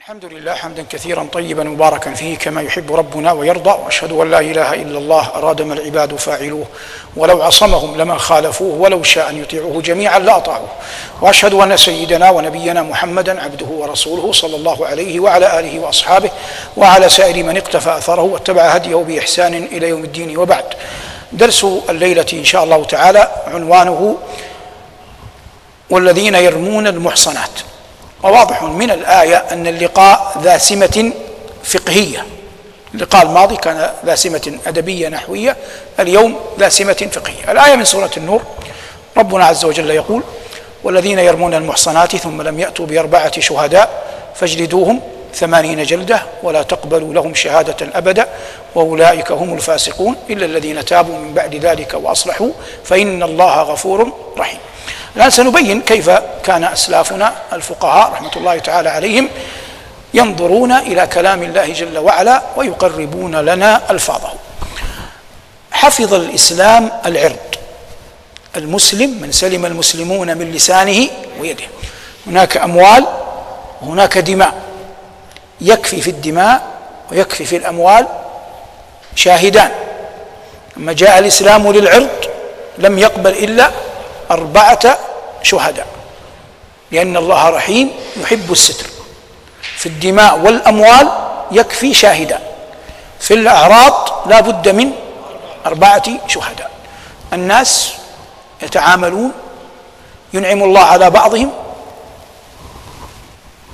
الحمد لله حمدا كثيرا طيبا مباركا فيه كما يحب ربنا ويرضى وأشهد أن لا إله إلا الله أراد ما العباد فاعلوه ولو عصمهم لما خالفوه ولو شاء أن يطيعوه جميعا لاطاعوه وأشهد أن سيدنا ونبينا محمدا عبده ورسوله صلى الله عليه وعلى آله وأصحابه وعلى سائر من اقتفى أثره واتبع هديه بإحسان إلى يوم الدين وبعد. درس الليلة إن شاء الله تعالى عنوانه والذين يرمون المحصنات. وواضح من الآية أن اللقاء ذا سمة فقهية. اللقاء الماضي كان ذا سمة أدبية نحوية اليوم ذا سمة فقهية. الآية من سورة النور ربنا عز وجل يقول والذين يرمون المحصنات ثم لم يأتوا بأربعة شهداء فاجلدوهم ثمانين جلدة ولا تقبلوا لهم شهادة أبدا وأولئك هم الفاسقون. إلا الذين تابوا من بعد ذلك وأصلحوا فإن الله غفور رحيم. الآن سنبين كيف كان أسلافنا الفقهاء رحمة الله تعالى عليهم ينظرون إلى كلام الله جل وعلا ويقربون لنا ألفاظه. حفظ الإسلام العرض. المسلم من سلم المسلمون من لسانه ويده. هناك أموال وهناك دماء. يكفي في الدماء ويكفي في الأموال شاهدان. لما جاء الإسلام للعرض لم يقبل إلا أربعة شهداء لأن الله رحيم يحب الستر. في الدماء والأموال يكفي شاهدا. في الأعراض لا بد من أربعة شهداء. الناس يتعاملون ينعم الله على بعضهم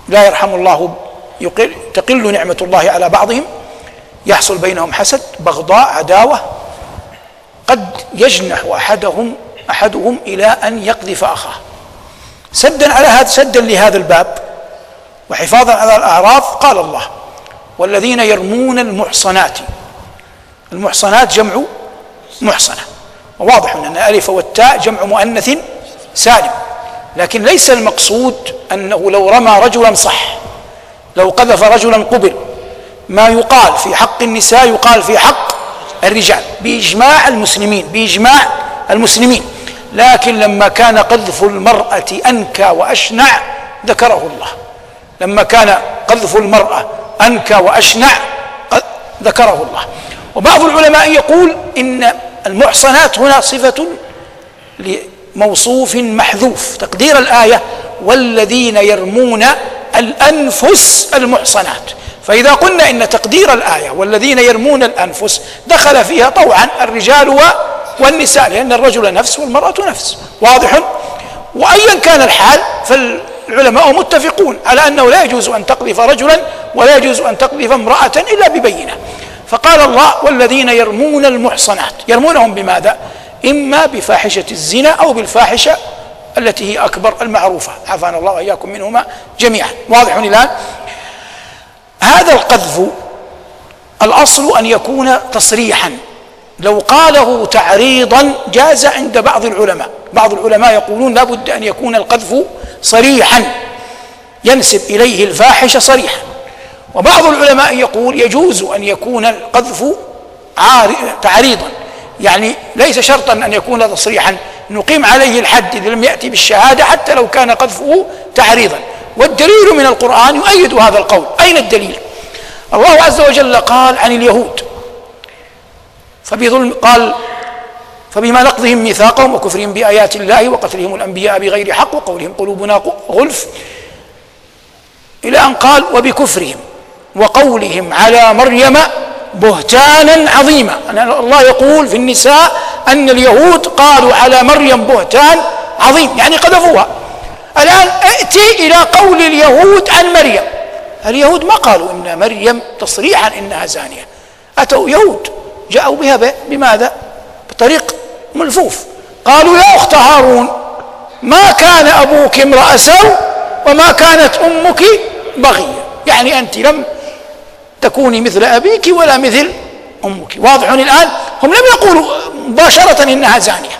لا يرحم الله يقل تقل نعمة الله على بعضهم. يحصل بينهم حسد بغضاء عداوة. قد يجنح أحدهم أحدهم إلى أن يقذف أخاه. سدا على هذا سدا لهذا الباب وحفاظا على الاعراض قال الله والذين يرمون المحصنات. المحصنات جمع محصنة. وواضح أن الألف والتاء جمع مؤنث سالم لكن ليس المقصود أنه لو رمى رجلا صح لو قذف رجلا قبل. ما يقال في حق النساء يقال في حق الرجال بإجماع المسلمين بإجماع المسلمين. لكن لما كان قذف المرأة أنكى وأشنع ذكره الله. لما كان قذف المرأة أنكى وأشنع ذكره الله. وبعض العلماء يقول إن المحصنات هنا صفة لموصوف محذوف. تقدير الآية والذين يرمون الأنفس المحصنات فإذا قلنا إن تقدير الآية والذين يرمون الأنفس دخل فيها طوعا الرجال و والنساء لأن الرجل نفس والمرأة نفس. واضح؟ وأيا كان الحال فالعلماء متفقون على أنه لا يجوز أن تقذف رجلا ولا يجوز أن تقذف امرأة إلا ببينة. فقال الله والذين يرمون المحصنات. يرمونهم بماذا؟ إما بفاحشة الزنا أو بالفاحشة التي هي أكبر المعروفة. عافانا الله وإياكم منهما جميعا. واضح الآن هذا القذف الأصل أن يكون تصريحا. لو قاله تعريضا جاز عند بعض العلماء. بعض العلماء يقولون لا بد أن يكون القذف صريحا ينسب إليه الفاحش صريحا. وبعض العلماء يقول يجوز أن يكون القذف تعريضا. يعني ليس شرطا أن يكون تصريحا نقيم عليه الحد إذا لم يأتي بالشهادة حتى لو كان قذفه تعريضا. والدليل من القرآن يؤيد هذا القول. أين الدليل؟ الله عز وجل قال عن اليهود. فبظلم قال فبما نقضهم ميثاقهم وكفرهم بآيات الله وقتلهم الأنبياء بغير حق وقولهم قلوبنا غلف. إلى أن قال وبكفرهم وقولهم على مريم بهتانا عظيما. الله يقول في النساء أن اليهود قالوا على مريم بهتان عظيم يعني قذفوها. الآن ائتي إلى قول اليهود عن مريم. اليهود ما قالوا إن مريم تصريحا إنها زانية. أتوا يهود. جاءوا بها بماذا؟ بطريق ملفوف. قالوا يا أخت هارون ما كان أبوك امرأ سوء وما كانت أمك بغية. يعني أنت لم تكوني مثل أبيك ولا مثل أمك. واضح الآن؟ هم لم يقولوا مباشرة إنها زانية.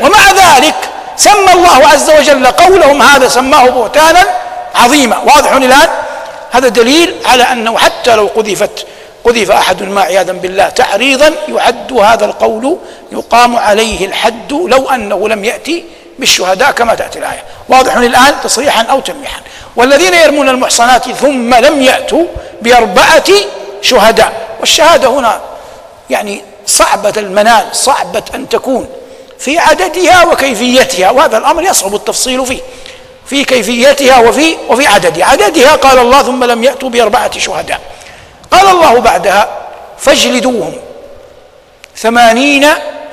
ومع ذلك سمى الله عز وجل قولهم هذا سماه بهتانا عظيما. واضح الآن؟ هذا دليل على أنه حتى لو قذفت قذف أحد ما عياذا بالله. تعريضا يعد هذا القول يقام عليه الحد لو أنه لم يأتي بالشهداء كما تأتي الآية. واضح الان تصريحا أو تلميحا والذين يرمون المحصنات ثم لم يأتوا بأربعة شهداء. والشهادة هنا يعني صعبة المنال صعبة أن تكون في عددها وكيفيتها وهذا الأمر يصعب التفصيل فيه. في كيفيتها وفي وفي عددها. عددها قال الله ثم لم يأتوا بأربعة شهداء. قال الله بعدها فاجلدوهم ثمانين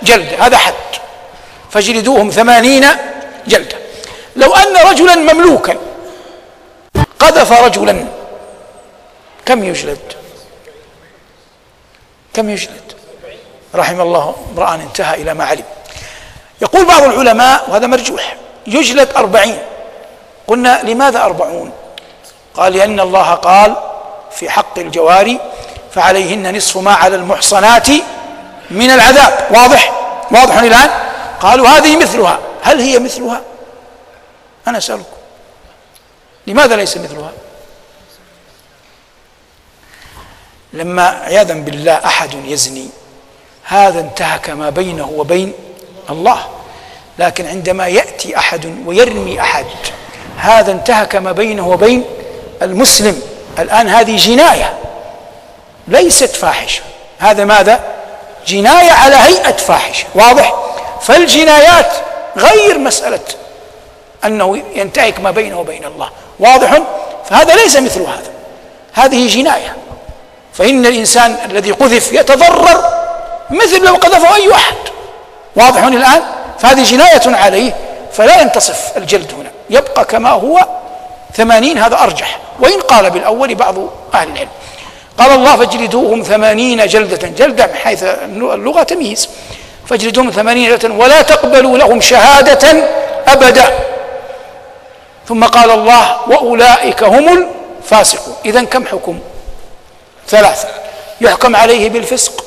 جلدة هذا حد. فاجلدوهم ثمانين جلدة. لو أن رجلا مملوكا قذف رجلا كم يجلد؟ كم يجلد؟ رحم الله امرأ انتهى إلى ما علم. يقول بعض العلماء وهذا مرجوح يجلد أربعين. قلنا لماذا أربعون؟ قال لأن الله قال في حق الجواري فعليهن نصف ما على المحصنات من العذاب. واضح؟ واضح الآن؟ قالوا هذه مثلها. هل هي مثلها؟ أنا أسألكم لماذا ليس مثلها؟ لما عياذا بالله أحد يزني هذا انتهك ما بينه وبين الله. لكن عندما يأتي أحد ويرمي أحد هذا انتهك ما بينه وبين المسلم. الآن هذه جناية ليست فاحشة. هذا ماذا؟ جناية على هيئة فاحشة واضح؟ فالجنايات غير مسألة أنه ينتهك ما بينه وبين الله واضح؟ فهذا ليس مثل هذا. هذه جناية. فإن الإنسان الذي قذف يتضرر مثل لو قذفه أي أحد واضح الآن؟ فهذه جناية عليه فلا ينتصف الجلد هنا يبقى كما هو ثمانين هذا أرجح. وإن قال بالأول بعض أهل العلم. قال الله فاجلدوهم ثمانين جلدة. جلدة حيث اللغة تمييز. فاجلدوهم ثمانين جلدة ولا تقبلوا لهم شهادة أبدا. ثم قال الله وأولئك هم الفاسقون. إذا كم حكم؟ ثلاثة. يحكم عليه بالفسق.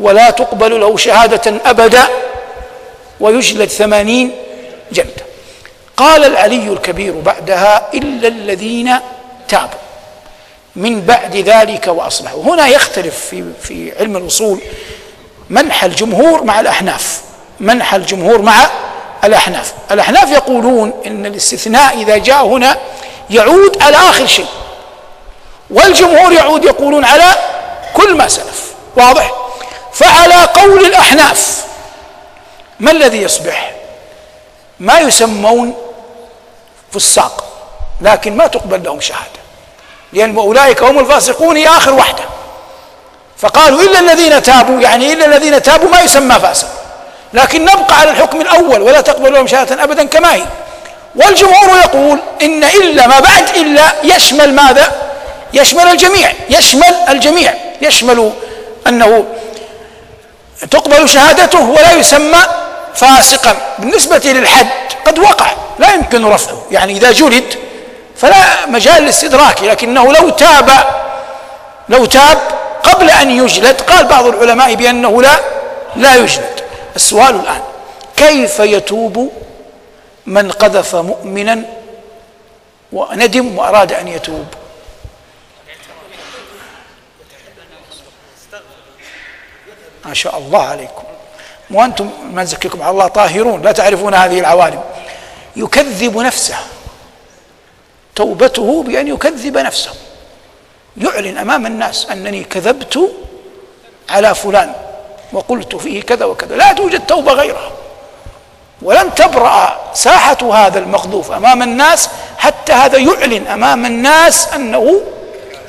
ولا تقبل له شهادة أبدا. ويجلد ثمانين قال العلي الكبير بعدها إلا الذين تابوا. من بعد ذلك وأصلحوا. هنا يختلف في, في علم الأصول منح الجمهور مع الأحناف. منح الجمهور مع الأحناف. الأحناف يقولون إن الاستثناء إذا جاء هنا يعود على آخر شيء. والجمهور يعود يقولون على كل ما سلف. واضح؟ فعلى قول الأحناف ما الذي يصبح؟ ما يسمون فساق لكن ما تقبل لهم شهادة. لأن أولئك هم الفاسقون هي آخر وحدة. فقالوا إلا الذين تابوا يعني إلا الذين تابوا ما يسمى فاسق. لكن نبقى على الحكم الأول ولا تقبل لهم شهادة ابدا كما هي. والجمهور يقول إن إلا ما بعد إلا يشمل ماذا؟ يشمل الجميع. يشمل الجميع. يشمل أنه تقبل شهادته ولا يسمى فاسقا. بالنسبة للحد قد وقع لا يمكن رفعه. يعني إذا جلد فلا مجال للاستدراك لكنه لو تاب لو تاب قبل أن يجلد قال بعض العلماء بأنه لا لا يجلد. السؤال الآن كيف يتوب من قذف مؤمنا وندم وأراد أن يتوب؟ ما شاء الله عليكم. وأنتم ما نزكيكم على الله طاهرون. لا تعرفون هذه العوالم. يكذب نفسه. توبته بأن يكذب نفسه. يعلن أمام الناس أنني كذبت على فلان وقلت فيه كذا وكذا. لا توجد توبة غيرها ولن تبرأ ساحة هذا المقذوف أمام الناس حتى هذا يعلن أمام الناس أنه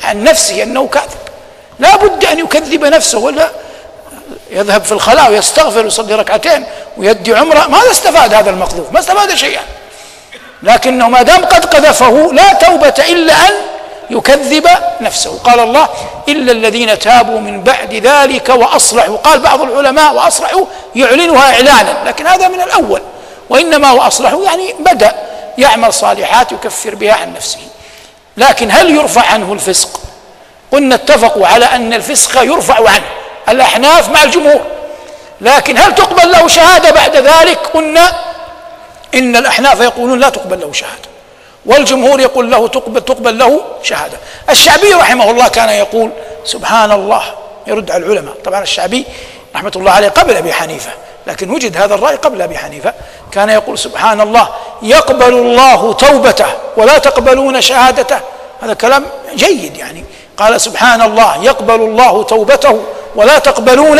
عن نفسه أنه كاذب. لا بد أن يكذب نفسه ولا يذهب في الخلاء ويستغفر ويصلي ركعتين ويدي عمرة. ماذا استفاد هذا المقذوف؟ ما استفاد شيئا. لكنه ما دام قد قذفه لا توبة إلا أن يكذب نفسه. قال الله إلا الذين تابوا من بعد ذلك وأصلحوا. قال بعض العلماء وأصلحوا يعلنها إعلانا. لكن هذا من الأول. وإنما وأصلحوا يعني بدأ يعمل صالحات يكفر بها عن نفسه. لكن هل يرفع عنه الفسق؟ قلنا اتفقوا على أن الفسق يرفع عنه. الأحناف مع الجمهور. لكن هل تقبل له شهادة بعد ذلك؟ قلنا إن الأحناف يقولون لا تقبل له شهادة. والجمهور يقول له تقبل, تقبل له شهادة. الشعبي رحمه الله كان يقول سبحان الله يرد على العلماء. طبعا الشعبي رحمة الله عليه قبل أبي حنيفة لكن وجد هذا الرأي قبل أبي حنيفة. كان يقول سبحان الله يقبل الله توبته ولا تقبلون شهادته. هذا كلام جيد يعني. قال سبحان الله يقبل الله توبته ولا تقبلون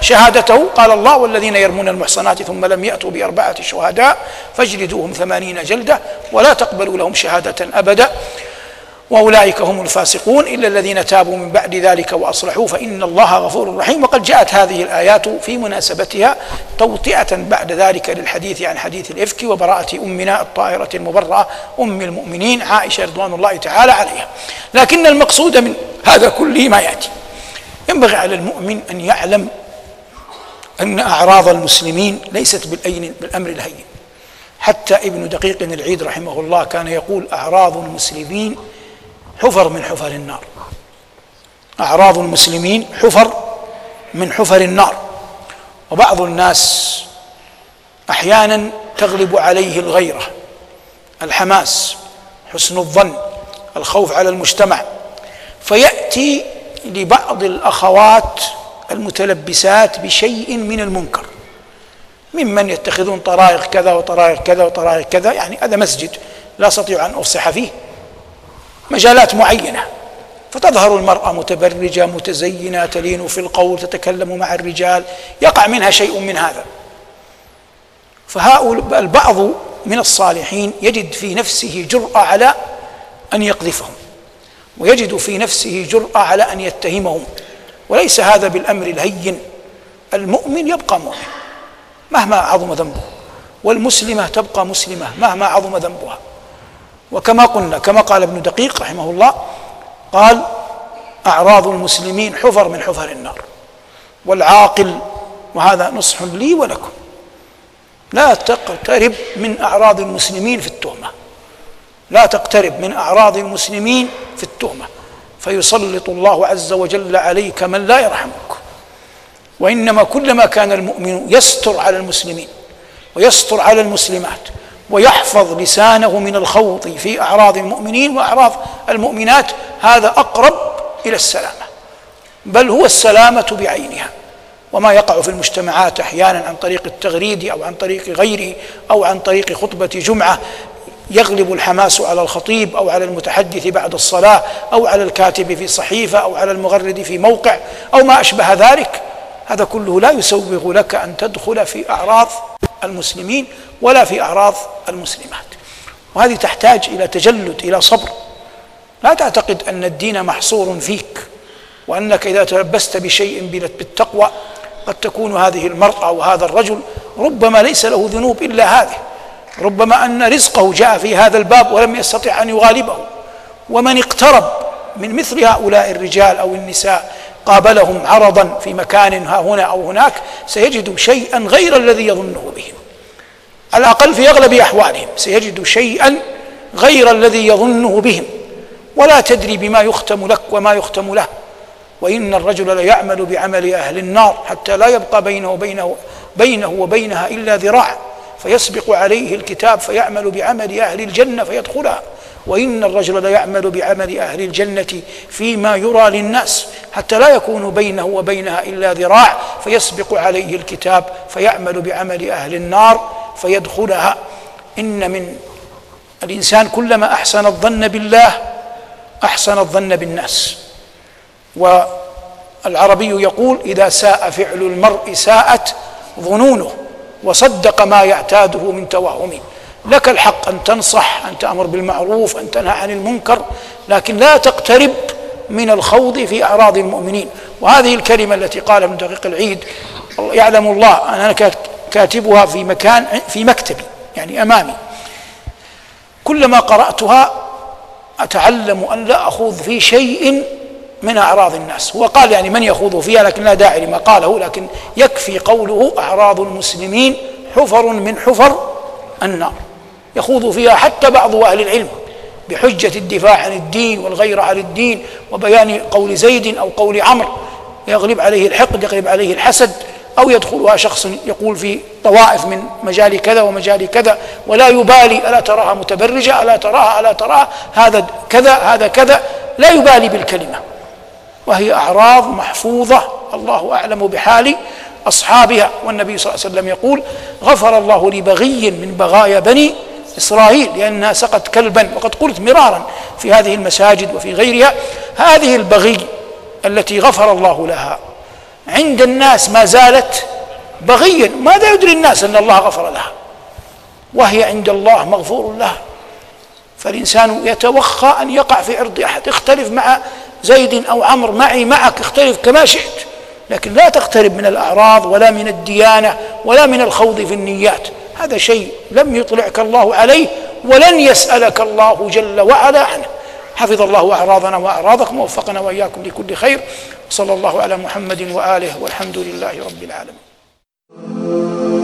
شهادته. قال الله والذين يرمون المحصنات ثم لم يأتوا بأربعة شهداء فاجلدوهم ثمانين جلدة ولا تقبلوا لهم شهادة أبدا. وأولئك هم الفاسقون إلا الذين تابوا من بعد ذلك وأصلحوا فإن الله غفور رحيم. وقد جاءت هذه الآيات في مناسبتها توطئة بعد ذلك للحديث عن حديث الإفك وبراءة أمنا الطاهره المبرأة أم المؤمنين عائشة رضوان الله تعالى عليها. لكن المقصود من هذا كله ما يأتي. ينبغي على المؤمن أن يعلم أن أعراض المسلمين ليست بالأين بالأمر الهين. حتى ابن دقيق العيد رحمه الله كان يقول أعراض المسلمين حفر من حفر النار. أعراض المسلمين حفر من حفر النار. وبعض الناس أحيانا تغلب عليه الغيرة الحماس حسن الظن الخوف على المجتمع. فيأتي لبعض الأخوات المتلبسات بشيء من المنكر. ممن يتخذون طرائق كذا وطرائق كذا وطرائق كذا يعني هذا مسجد لا أستطيع أن افصح فيه. مجالات معينة. فتظهر المرأة متبرجة متزينة تلين في القول تتكلم مع الرجال يقع منها شيء من هذا. فهؤلاء البعض من الصالحين يجد في نفسه جرأة على أن يقذفهم ويجد في نفسه جرأة على أن يتهمهم. وليس هذا بالأمر الهين. المؤمن يبقى مؤمن مهما عظم ذنبه والمسلمة تبقى مسلمة مهما عظم ذنبها. وكما قلنا كما قال ابن دقيق رحمه الله قال أعراض المسلمين حفر من حفر النار. والعاقل وهذا نصح لي ولكم. لا تقترب من أعراض المسلمين في التهمة. لا تقترب من أعراض المسلمين في التهمة. فيسلط الله عز وجل عليك من لا يرحمك. وإنما كلما كان المؤمن يستر على المسلمين ويستر على المسلمات ويحفظ لسانه من الخوض في أعراض المؤمنين وأعراض المؤمنات. هذا أقرب إلى السلامة بل هو السلامة بعينها. وما يقع في المجتمعات أحيانا عن طريق التغريد أو عن طريق غيره أو عن طريق خطبة جمعة يغلب الحماس على الخطيب أو على المتحدث بعد الصلاة أو على الكاتب في صحيفة أو على المغرد في موقع أو ما أشبه ذلك. هذا كله لا يسوغ لك أن تدخل في أعراض المسلمين ولا في أعراض المسلمات. وهذه تحتاج إلى تجلد إلى صبر. لا تعتقد أن الدين محصور فيك وأنك إذا تلبست بشيء بالتقوى قد تكون هذه المرأة وهذا الرجل ربما ليس له ذنوب إلا هذه. ربما أن رزقه جاء في هذا الباب ولم يستطع أن يغالبه. ومن اقترب من مثل هؤلاء الرجال أو النساء قابلهم عرضا في مكان ها هنا أو هناك سيجد شيئا غير الذي يظنه بهم. على الأقل في أغلب أحوالهم سيجد شيئا غير الذي يظنه بهم. ولا تدري بما يختم لك وما يختم له. وإن الرجل ليعمل بعمل أهل النار حتى لا يبقى بينه وبينه بينه وبينها إلا ذراع. فيسبق عليه الكتاب فيعمل بعمل أهل الجنة فيدخلها. وإن الرجل ليعمل بعمل أهل الجنة فيما يرى للناس حتى لا يكون بينه وبينها إلا ذراع فيسبق عليه الكتاب فيعمل بعمل أهل النار فيدخلها. إن من الإنسان كلما أحسن الظن بالله أحسن الظن بالناس. والعربي يقول إذا ساء فعل المرء ساءت ظنونه وصدق ما يعتاده من توهم. لك الحق أن تنصح أن تأمر بالمعروف أن تنهى عن المنكر لكن لا تقترب من الخوض في أعراض المؤمنين. وهذه الكلمة التي قالها ابن دقيق العيد يعلم الله أنا كاتبها في مكان في مكتبي يعني أمامي. كلما قرأتها أتعلم أن لا أخوض في شيء من أعراض الناس. هو قال يعني من يخوض فيها؟ لكن لا داعي لما قاله لكن يكفي قوله أعراض المسلمين حفر من حفر النار. يخوض فيها حتى بعض أهل العلم بحجة الدفاع عن الدين والغير عن الدين وبيان قول زيد أو قول عمرو يغلب عليه الحقد يغلب عليه الحسد أو يدخلها شخص يقول في طوائف من مجال كذا ومجال كذا ولا يبالي ألا تراها متبرجة ألا تراها ألا تراها هذا كذا هذا كذا لا يبالي بالكلمة. وهي أعراض محفوظة الله أعلم بحال أصحابها. والنبي صلى الله عليه وسلم يقول غفر الله لبغي من بغايا بني إسرائيل لأنها سقت كلبا وقد قلت مرارا في هذه المساجد وفي غيرها. هذه البغي التي غفر الله لها عند الناس ما زالت بغيا. ماذا يدري الناس أن الله غفر لها؟ وهي عند الله مغفور لها. فالإنسان يتوخى أن يقع في عرض أحد. اختلف مع زيد أو عمرو معي معك اختلف كما شئت لكن لا تقترب من الأعراض ولا من الديانة ولا من الخوض في النيات. هذا شيء لم يطلعك الله عليه ولن يسألك الله جل وعلا عنه. حفظ الله أعراضنا وأعراضكم ووفقنا وإياكم لكل خير. صلى الله على محمد وآله والحمد لله رب العالمين.